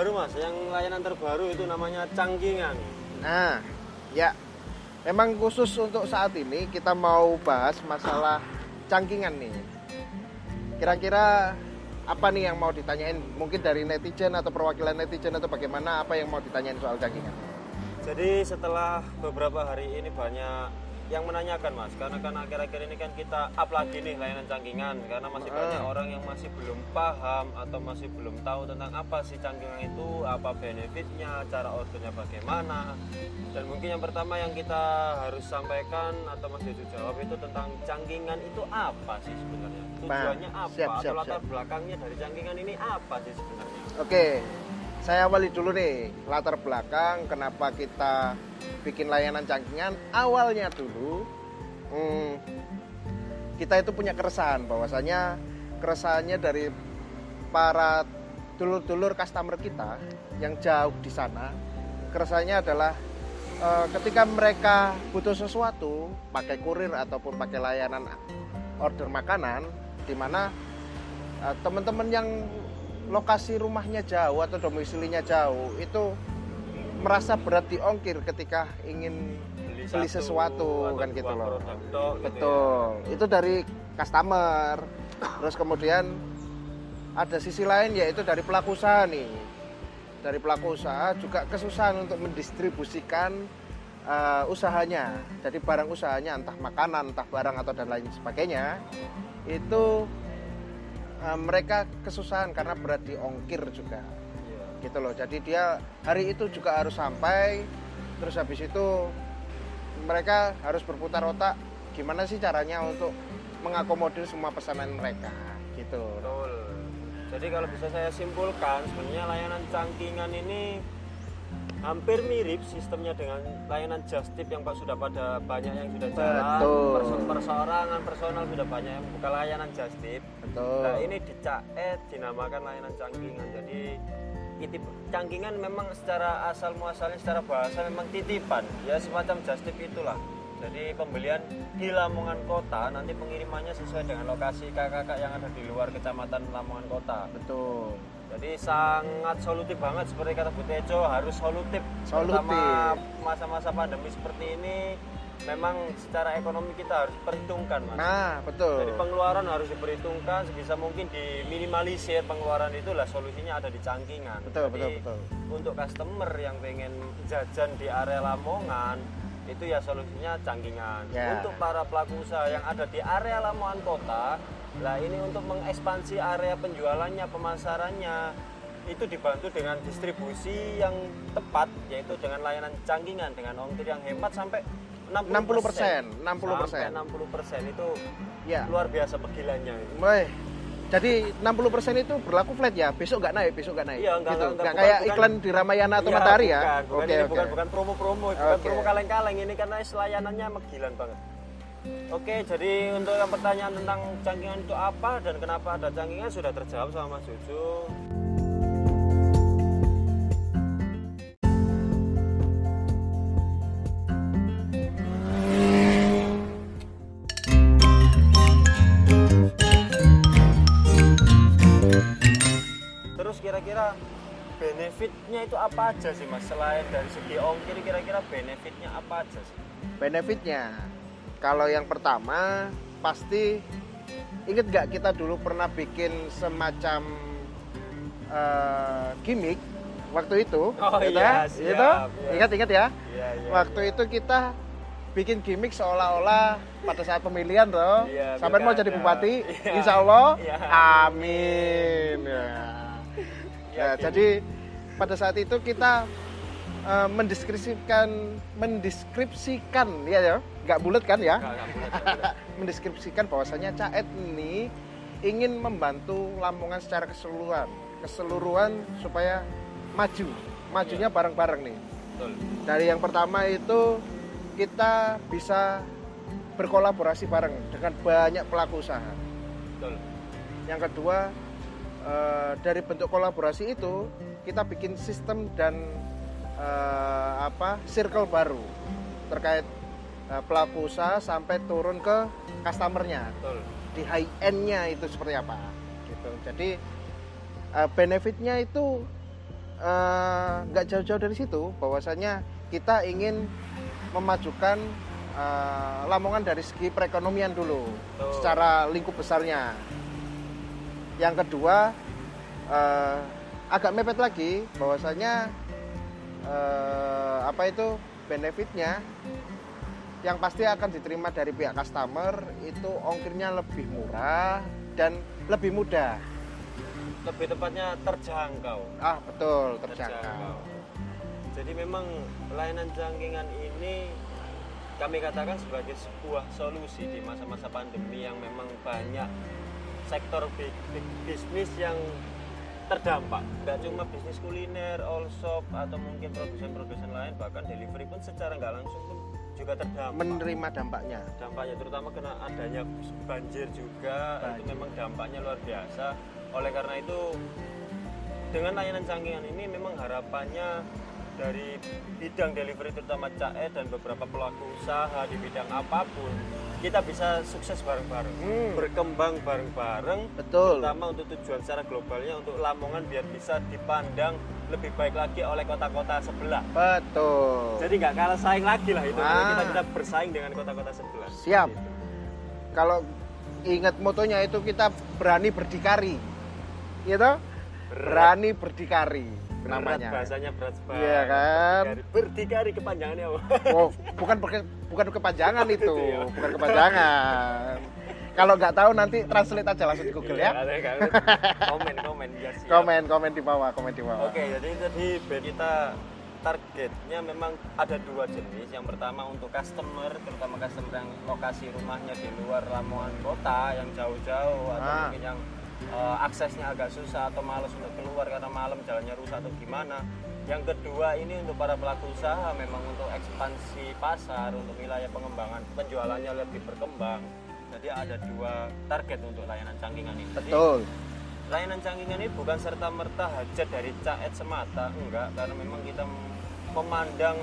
terbaru mas, yang layanan terbaru itu namanya cangkingan. Nah, ya. Memang khusus untuk saat ini kita mau bahas masalah cangkingan nih. Kira-kira apa nih yang mau ditanyain? Mungkin dari netizen atau perwakilan netizen atau bagaimana apa yang mau ditanyain soal cangkingan? Jadi setelah beberapa hari ini banyak yang menanyakan mas karena kan akhir-akhir ini kan kita up lagi nih layanan cangkingan karena masih banyak orang yang masih belum paham atau masih belum tahu tentang apa sih cangkingan itu apa benefitnya cara ordernya bagaimana. Dan mungkin yang pertama yang kita harus sampaikan atau Mas Jojo jawab itu tentang cangkingan itu apa sih sebenarnya? Tujuannya apa? siap, atau siap, latar siap. belakangnya dari cangkingan ini apa sih sebenarnya? Oke, saya awali dulu nih latar belakang kenapa kita bikin layanan cangkingan. Awalnya dulu, hmm, kita itu punya keresahan bahwasanya keresahannya dari para dulur-dulur customer kita yang jauh di sana. Keresahannya adalah eh, ketika mereka butuh sesuatu pakai kurir ataupun pakai layanan order makanan, di mana eh, teman-teman yang lokasi rumahnya jauh atau domisilinya jauh itu merasa berat di ongkir ketika ingin beli satu sesuatu kan gitu loh. produk gitu ya. Betul. Itu dari customer. Terus kemudian ada sisi lain yaitu dari pelaku usaha nih. Dari pelaku usaha juga kesusahan untuk mendistribusikan eh, usahanya. Jadi barang usahanya entah makanan, entah barang atau dan lain sebagainya itu eh, mereka kesusahan karena berat di ongkir juga. Gitu loh jadi dia hari itu juga harus sampai terus habis itu mereka harus berputar otak gimana sih caranya untuk mengakomodir semua pesanan mereka gitu Betul. Jadi kalau bisa saya simpulkan, sebenarnya layanan cangkingan ini hampir mirip sistemnya dengan layanan just tip yang pak sudah pada banyak yang sudah jalan. Betul. Perso- perseorangan personal sudah banyak yang buka layanan just tip. betul Nah ini dicaet dinamakan layanan cangkingan. Jadi titip cangkingan memang secara asal muasalnya secara bahasa memang titipan. Ya semacam just tip itulah. Jadi pembelian di Lamongan Kota nanti pengirimannya sesuai dengan lokasi kakak-kakak yang ada di luar kecamatan Lamongan Kota. betul Jadi sangat solutif banget seperti kata Bu Tejo harus solutif. Solutif. Terutama masa-masa pandemi seperti ini memang secara ekonomi kita harus perhitungkan mas. nah betul Jadi pengeluaran harus diperhitungkan sebisa mungkin diminimalisir pengeluaran itulah solusinya ada di cangkingan. betul Jadi, betul betul Untuk customer yang pengen jajan di area Lamongan itu ya solusinya cangkingan. Ya. Untuk para pelaku usaha yang ada di area Lamongan kota, lah ini untuk mengekspansi area penjualannya, pemasarannya itu dibantu dengan distribusi yang tepat yaitu dengan layanan cangkingan dengan ongkir yang hemat sampai 60 60%, 60%. sampai 60 persen itu ya luar biasa pegilanya itu. Weh, jadi 60% itu berlaku flat ya besok nggak naik besok nggak naik Iya, nggak- gitu nggak- nggak bukan- kayak bukan- iklan di Ramayana atau Iya, Matahari ya bukan, bukan oke ini oke bukan bukan promo-promo, bukan Oke. promo kaleng-kaleng ini karena layanannya megilan banget. Oke, jadi untuk yang pertanyaan tentang cangkingan itu apa dan kenapa ada cangkingan sudah terjawab sama Mas Jojo. Benefitnya itu apa aja sih Mas? Selain dari segi ongkir kira-kira benefitnya apa aja sih? benefitnya kalau yang pertama pasti inget gak kita dulu pernah bikin semacam eh, gimmick waktu itu Oh gitu iya, ya? siap, Gitu? iya. ingat-ingat ya Iya, iya. waktu itu kita bikin gimmick seolah-olah pada saat pemilihan loh Iya, sampai mau jadi bupati Iya. insya Allah Iya. amin ya. Ya, jadi pada saat itu kita eh, mendeskripsikan mendeskripsikan ya ya nggak bulat kan ya mendeskripsikan bahwasanya Caet ini ingin membantu Lamongan secara keseluruhan keseluruhan supaya maju majunya Iya. bareng-bareng nih Betul. dari yang pertama itu kita bisa berkolaborasi bareng dengan banyak pelaku usaha Betul. yang kedua eh, dari bentuk kolaborasi itu kita bikin sistem dan eh, apa circle baru terkait eh, pelaku usaha sampai turun ke customernya Betul. di high end-nya itu seperti apa gitu. Jadi eh, benefitnya itu nggak jauh-jauh dari situ bahwasanya kita ingin memajukan eh, Lamongan dari segi perekonomian dulu Betul. secara lingkup besarnya yang kedua eh, agak mepet lagi bahwasanya eh, apa itu benefitnya yang pasti akan diterima dari pihak customer itu ongkirnya lebih murah dan lebih mudah. Lebih tepatnya terjangkau. Ah betul terjangkau. Jadi memang layanan jangkingan ini kami katakan sebagai sebuah solusi di masa-masa pandemi yang memang banyak sektor bi- bi- bisnis yang terdampak. Nggak cuma bisnis kuliner, all shop atau mungkin produsen-produsen lain bahkan delivery pun secara nggak langsung pun juga terdampak. Menerima dampaknya. Dampaknya terutama kena adanya banjir juga itu Banjir. memang dampaknya luar biasa. Oleh karena itu dengan layanan cangkingan ini memang harapannya dari bidang delivery terutama CAE dan beberapa pelaku usaha di bidang apa pun kita bisa sukses bareng-bareng Hmm. berkembang bareng-bareng betul terutama untuk tujuan secara globalnya untuk Lamongan biar bisa dipandang lebih baik lagi oleh kota-kota sebelah betul jadi nggak kalah saing lagi lah itu Ah. kita bisa bersaing dengan kota-kota sebelah Siap. Gitu. kalau ingat motonya itu kita berani berdikari gitu berani berdikari Berat namanya bahasanya berat banget. Iya kan? Berdikari, kepanjangannya apa? oh bukan bukan kepanjangan itu Itu ya. bukan kepanjangan kalau nggak tahu nanti translate aja langsung di Google ya Iya, kan? komen komen biar siap. komen komen di bawah komen di bawah Oke, jadi tadi band kita targetnya memang ada dua jenis. Yang pertama untuk customer, terutama customer yang lokasi rumahnya di luar Lamongan kota, yang jauh-jauh atau Ah. mungkin yang eh, aksesnya agak susah atau malas untuk keluar karena malam jalannya rusak atau gimana. Yang kedua ini untuk para pelaku usaha memang untuk ekspansi pasar, untuk wilayah pengembangan penjualannya lebih berkembang. Jadi ada dua target untuk layanan cangkingan ini. Jadi, betul layanan cangkingan ini bukan serta merta hajat dari caet semata enggak karena memang kita memandang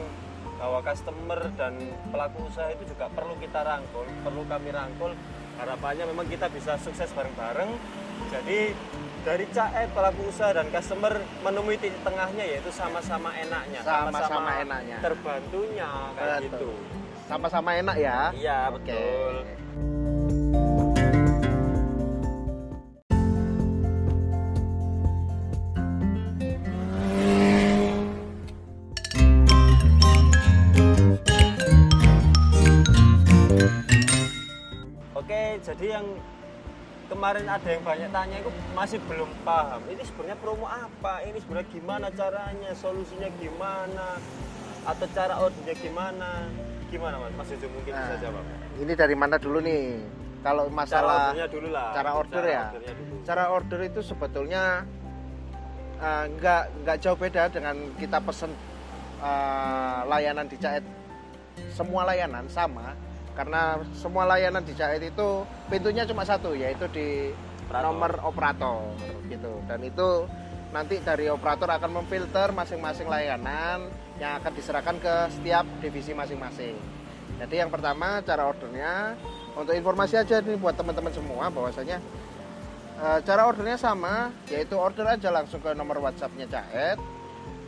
bahwa customer dan pelaku usaha itu juga perlu kita rangkul perlu kami rangkul harapannya memang kita bisa sukses bareng-bareng jadi dari caet pelaku usaha dan customer menemui titik tengahnya yaitu sama-sama enaknya Sama-sama enaknya. terbantunya kayak Betul. gitu sama-sama enak ya iya Oke. betul Oke, jadi yang kemarin ada yang banyak tanya itu masih belum paham. Ini sebenarnya promo apa? Ini sebenarnya gimana caranya? Solusinya gimana? Atau cara ordernya gimana? Gimana Mas? Mas Jojo mungkin bisa Nah, jawab. ini dari mana dulu nih kalau Cara masalah ordernya dulu lah. cara order ya? ordernya dulu. cara order itu sebetulnya uh, nggak nggak jauh beda dengan kita pesen uh, layanan di Caet semua layanan sama karena semua layanan di Caet itu pintunya cuma satu yaitu di Operator. nomor operator gitu dan itu nanti dari operator akan memfilter masing-masing layanan yang akan diserahkan ke setiap divisi masing-masing. Jadi yang pertama cara ordernya untuk informasi aja nih buat teman-teman semua bahwasanya eh, cara ordernya sama yaitu order aja langsung ke nomor WhatsAppnya Caet.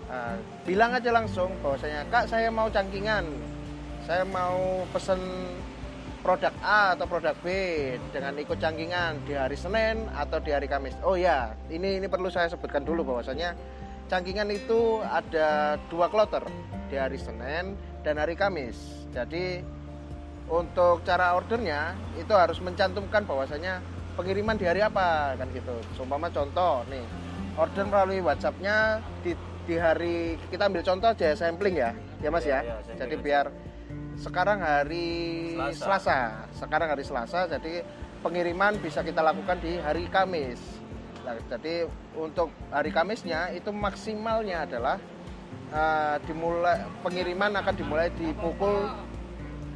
Eh, bilang aja langsung bahwasanya Kak saya mau cangkingan, saya mau pesen produk A atau produk B dengan ikut cangkingan di hari Senin atau di hari Kamis. Oh ya, ini ini perlu saya sebutkan dulu bahwasanya cangkingan itu ada dua kloter di hari Senin dan hari Kamis. Jadi untuk cara ordernya itu harus mencantumkan bahwasanya pengiriman di hari apa kan gitu. Seumpama contoh nih order melalui WhatsAppnya di di hari kita ambil contoh aja sampling ya, ya Mas Iya, ya. iya, sampling Jadi biar sekarang hari Selasa. Selasa. Sekarang hari Selasa, jadi pengiriman bisa kita lakukan di hari Kamis. Nah, jadi untuk hari Kamisnya itu maksimalnya adalah eh, dimulai pengiriman akan dimulai di pukul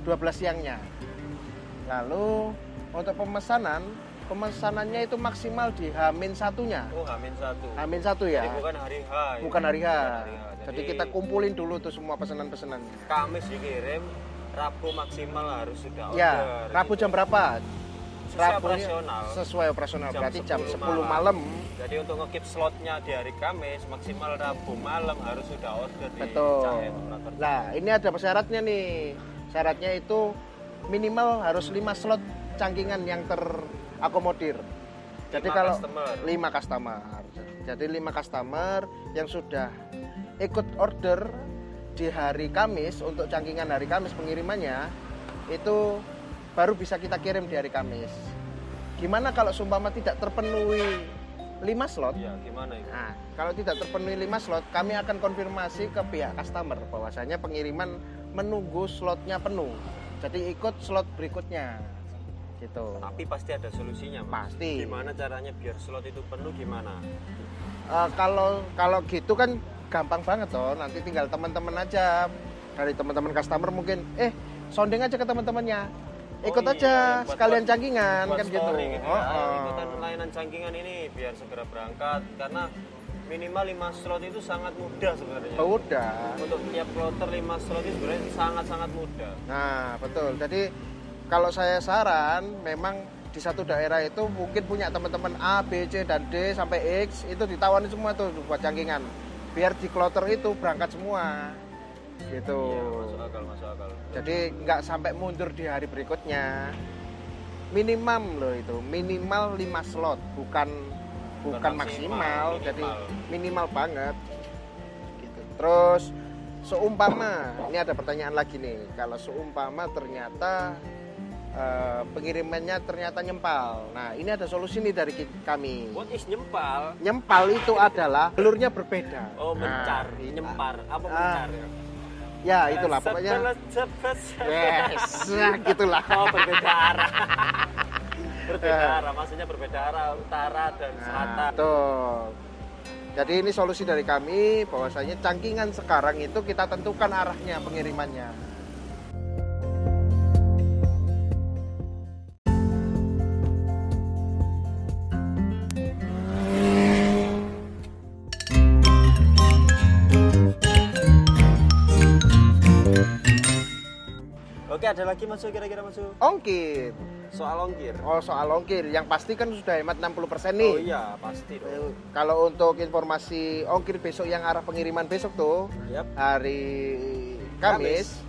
12 siangnya. Lalu untuk pemesanan, pemesanannya itu maksimal di Hamin satunya. Oh, Hamin satu. Hamin satu ya, Jadi bukan hari H. ya? bukan hari H. hari H. Jadi kita kumpulin dulu tuh semua pesanan-pesanannya. Kamis dikirim, Rabu maksimal harus sudah order. Ya, Rabu jam berapa? Sesuai Rabu operasional. sesuai operasional Jam berarti jam 10 10 malam, malam. Jadi untuk ngekip slotnya di hari Kamis maksimal Rabu malam harus sudah order di Betul. Cahaya Operator. Nah, ini ada syaratnya nih. Syaratnya itu minimal harus 5 slot cangkingan yang terakomodir. Jadi Lima kalau customer. 5 customer. Jadi 5 customer yang sudah ikut order di hari Kamis untuk cangkingan hari Kamis pengirimannya itu baru bisa kita kirim di hari Kamis. Gimana kalau sumpama tidak terpenuhi 5 slot? Iya, gimana itu? Nah, kalau tidak terpenuhi 5 slot, kami akan konfirmasi ke pihak customer bahwasanya pengiriman menunggu slotnya penuh. Jadi ikut slot berikutnya. Gitu. Tapi pasti ada solusinya, Mas. Pasti. Gimana caranya biar slot itu penuh gimana? Eh, kalau kalau gitu kan gampang banget toh. Nanti tinggal teman-teman aja dari teman-teman customer mungkin eh sounding aja ke teman-temannya. Ikut Oh iya, aja buat- sekalian buat- cangkingan Buat kan gitu. story gitu Oh, ya. Oh. ikutan layanan cangkingan ini biar segera berangkat karena minimal 5 slot itu sangat mudah sebenarnya. Oh, udah. Untuk tiap kloter 5 slot itu sebenarnya sangat-sangat mudah. Nah, betul. Jadi kalau saya saran memang di satu daerah itu mungkin punya teman-teman A, B, C dan D sampai X itu ditawarin semua tuh buat cangkingan. Biar di kloter itu berangkat semua. Gitu. Iya, masuk akal, masuk akal. Jadi nggak sampai mundur di hari berikutnya. Minimum loh itu, minimal 5 slot, bukan bukan, Bukan maksimal, maksimal, jadi minimal. minimal banget. Gitu. Terus seumpama, ini ada pertanyaan lagi nih, kalau seumpama ternyata eh, pengirimannya ternyata nyempal. Nah, ini ada solusi nih dari kami. What is nyempal? Nyempal itu adalah jalurnya berbeda. Oh, mencar, Nah, nyempar. Apa Ah, mencar ya? Ya, itulah pokoknya. Yes, nah, gitulah. Oh, berbeda arah. berbeda Eh. arah, maksudnya berbeda arah utara dan selatan. Nah, betul. Jadi ini solusi dari kami bahwasanya cangkingan sekarang itu kita tentukan arahnya pengirimannya. Oke, ada lagi masuk kira-kira masuk Ongkir. soal ongkir. Oh, soal ongkir yang pasti kan sudah hemat 60% nih. Oh iya, pasti dong. Eh, Kalau untuk informasi ongkir besok yang arah pengiriman besok tuh Yap. hari Kamis,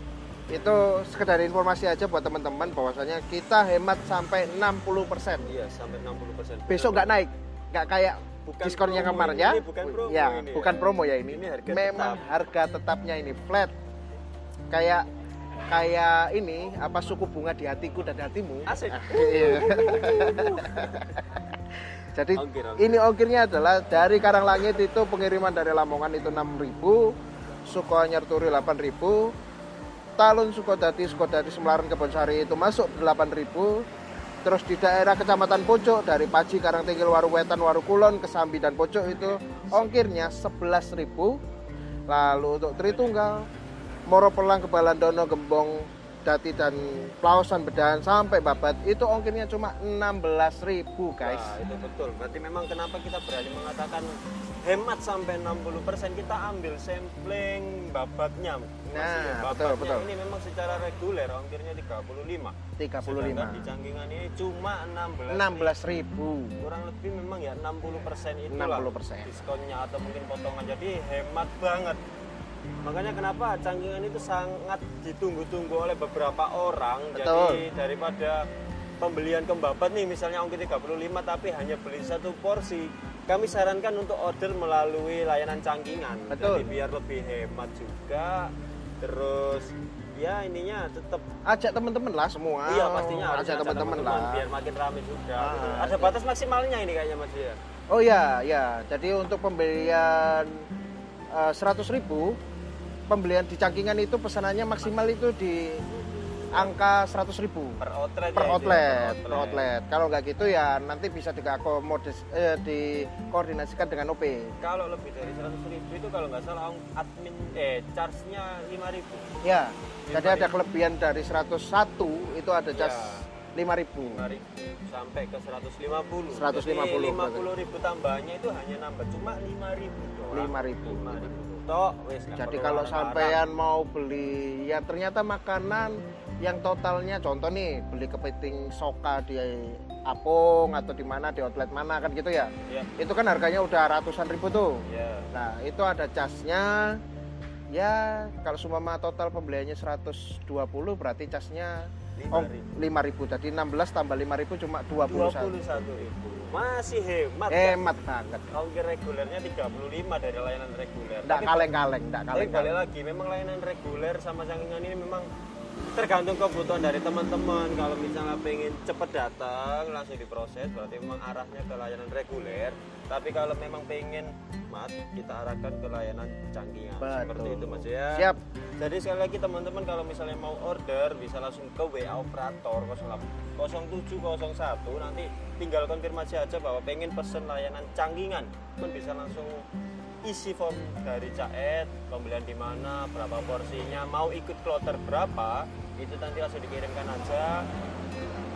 itu sekedar informasi aja buat teman-teman bahwasanya kita hemat sampai 60%. Iya, sampai 60%. Besok nggak naik, nggak kayak Bukan diskon yang promo kemarin ya. bukan promo ya, ini ya. bukan promo ya ini. Ini harga Memang tetap. harga tetapnya ini flat. Kayak kayak ini apa suku bunga di hatiku dan hatimu. Asik. Iya. Jadi Ongkir, ongkir. ini ongkirnya adalah dari Karanglangit itu pengiriman dari Lamongan itu 6.000, Sukoanyar Turi 8.000, Talun Sukodadi Sukodadi Semelaran Kebonsari itu masuk 8.000. Terus di daerah Kecamatan Pojok dari Paji Karangtingil Waruwetan Warukulon Kesambi dan Pojok itu ongkirnya 11.000. Lalu untuk Tritunggal Moro Pelang Kebalandono Gembong Dati dan Plausan Bedahan sampai Babat itu ongkirnya cuma 16.000 guys. Nah, itu betul. Berarti memang kenapa kita berani mengatakan hemat sampai 60% kita ambil sampling babatnya. Nah, Maksudnya betul, babatnya betul. Ini memang secara reguler ongkirnya 35. 35. Sedangkan di cangkingan ini cuma 16. 16.000. Kurang lebih memang ya 60% itulah 60%. diskonnya atau mungkin potongan. Jadi hemat banget. Makanya kenapa cangkingan itu sangat ditunggu-tunggu oleh beberapa orang. Jadi Betul. daripada pembelian kembabat nih misalnya ongkir 35 tapi hanya beli satu porsi. Kami sarankan untuk order melalui layanan cangkingan. Betul. Jadi biar lebih hemat juga. Terus ya ininya tetap Ajak teman-teman lah semua. Iya pastinya harus ajak teman-teman lah. biar makin ramai juga. Ah, gitu. Ada iya. batas maksimalnya ini kayaknya Mas ya. Oh ya, ya. Jadi untuk pembelian eh, 100.000 pembelian di cangkingan itu pesanannya maksimal itu di angka 100.000 Per outlet per ya, ya, outlet, per outlet. Kalau nggak gitu ya nanti bisa diakomodis eh, dikoordinasikan dengan OP. Kalau lebih dari 100 ribu itu kalau nggak salah admin eh charge-nya 5 ribu. Ya. Lima Jadi ada ribu. kelebihan dari 101 itu ada jas Ya. 5.000. 5 ribu sampai ke 150. 150 Jadi 50 ribu tambahannya itu hanya nambah cuma 5 ribu doang. 5.000. 5 ribu. Tok wis Jadi kalau sampean mau beli ya ternyata makanan yang totalnya contoh nih beli kepiting soka di Apung atau di mana di outlet mana kan gitu ya. Iya. Itu kan harganya udah ratusan ribu tuh. Iya. Nah, itu ada casnya. Ya, kalau sumama total pembeliannya 120 berarti casnya oh, 5.000. 5000. Jadi 16 tambah 5000 cuma 21. 21.000. Masih hemat. kan? Hemat banget. Ongkir regulernya 35 dari layanan reguler. Enggak kaleng-kaleng, enggak Tapi balik kaleng-kaleng. lagi, memang layanan reguler sama cangkingan ini memang tergantung kebutuhan dari teman-teman. Kalau misalnya pengen cepet datang, langsung diproses, berarti memang arahnya ke layanan reguler. Tapi kalau memang pengen mat, kita arahkan ke layanan cangkingan. Seperti itu mas ya. Siap. Jadi sekali lagi teman-teman kalau misalnya mau order bisa langsung ke WA operator 0701 nanti tinggal konfirmasi aja bahwa pengen pesen layanan cangkingan pun bisa langsung isi form dari Caet pembelian di mana berapa porsinya mau ikut kloter berapa itu nanti langsung dikirimkan aja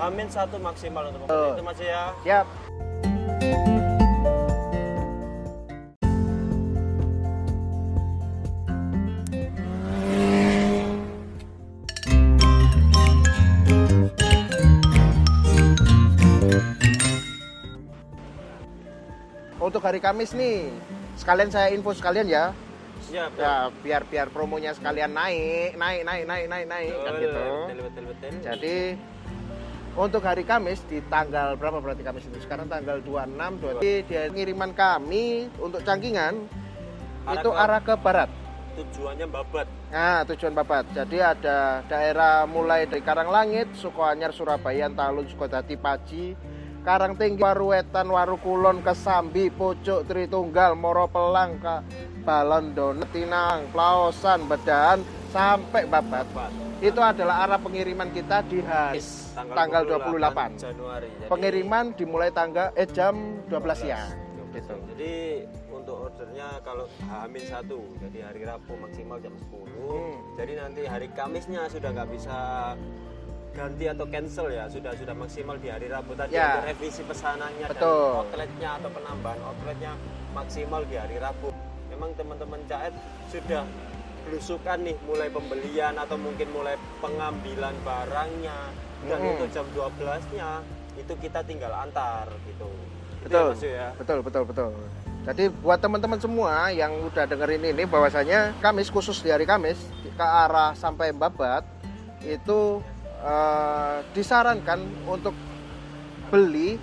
Amin satu maksimal untuk pembelian Betul. itu mas ya Siap. Untuk hari Kamis nih, sekalian saya info sekalian ya. siap Ya, biar biar promonya sekalian naik, naik, naik, naik, naik, naik kan betul, gitu. betul, betul, betul. Jadi untuk hari Kamis di tanggal berapa berarti Kamis itu? Sekarang tanggal 26, 27. Jadi dia pengiriman kami untuk cangkingan Arah itu ke- arah ke barat. tujuannya babat Nah, tujuan Babat. Jadi ada daerah mulai dari Karanglangit, Sukoanyar, Surabaya, Talun, Sukodadi, Paji, Karangtinggi, Waruwetan, Warukulon, Kesambi, Pucuk, Tritunggal, Moropelang, Ka Balon Donet, Tinang, Plaosan, Bedan, sampai Babat. Itu adalah arah pengiriman kita di hari tanggal 28. Januari Jadi- Pengiriman dimulai tanggal eh jam 12 siang. Gitu. Jadi untuk ordernya kalau Hamin satu, jadi hari Rabu maksimal jam 10. Hmm. Jadi nanti hari Kamisnya sudah nggak bisa ganti atau cancel ya, sudah sudah maksimal di hari Rabu tadi Ya. revisi pesanannya Betul. dan outletnya atau penambahan outletnya maksimal di hari Rabu. Memang teman-teman Caet sudah belusukan nih mulai pembelian atau mungkin mulai pengambilan barangnya dan Hmm. untuk jam 12-nya itu kita tinggal antar gitu. Itu Betul. ya, Yu ya. Betul, betul, betul. Jadi buat teman-teman semua yang udah dengerin ini bahwasanya Kamis khusus di hari Kamis ke arah sampai Babat itu eh, disarankan untuk beli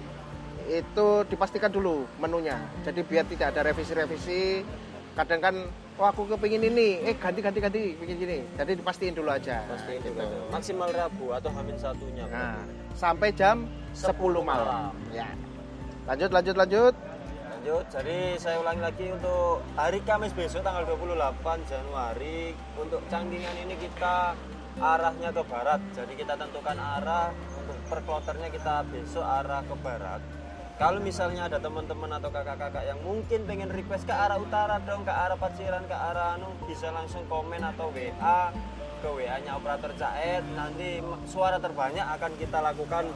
itu dipastikan dulu menunya. Jadi biar tidak ada revisi-revisi. Kadang kan, oh aku kepingin ini, eh ganti ganti ganti, pingin gini. Jadi dipastiin dulu aja. Pastiin gitu. Maksimal Rabu atau Hamin satunya. Nah, sampai jam 10 malam. Ya. Lanjut, lanjut, lanjut. Lanjut, jadi saya ulangi lagi untuk hari Kamis besok tanggal 28 Januari untuk cangkingan ini kita arahnya ke barat. Jadi kita tentukan arah untuk per kloternya kita besok arah ke barat. Kalau misalnya ada teman-teman atau kakak-kakak yang mungkin pengen request ke arah utara dong, ke arah Paciran, ke arah anu bisa langsung komen atau WA ke WA-nya operator Caet. Nanti suara terbanyak akan kita lakukan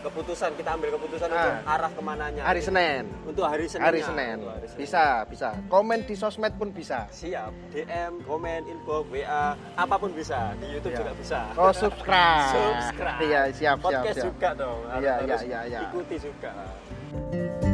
keputusan, kita ambil keputusan untuk Ah. arah ke mananya. Hari Senin. Untuk hari Senin. Hari Senin. Bisa, bisa. Komen di sosmed pun bisa. Siap. DM, komen, info, WA, apa pun bisa. Di YouTube Ya. juga bisa. Oh, subscribe. Subscribe. Iya, siap, siap, Podcast siap. juga dong. Iya, iya, iya, iya. Ikuti juga.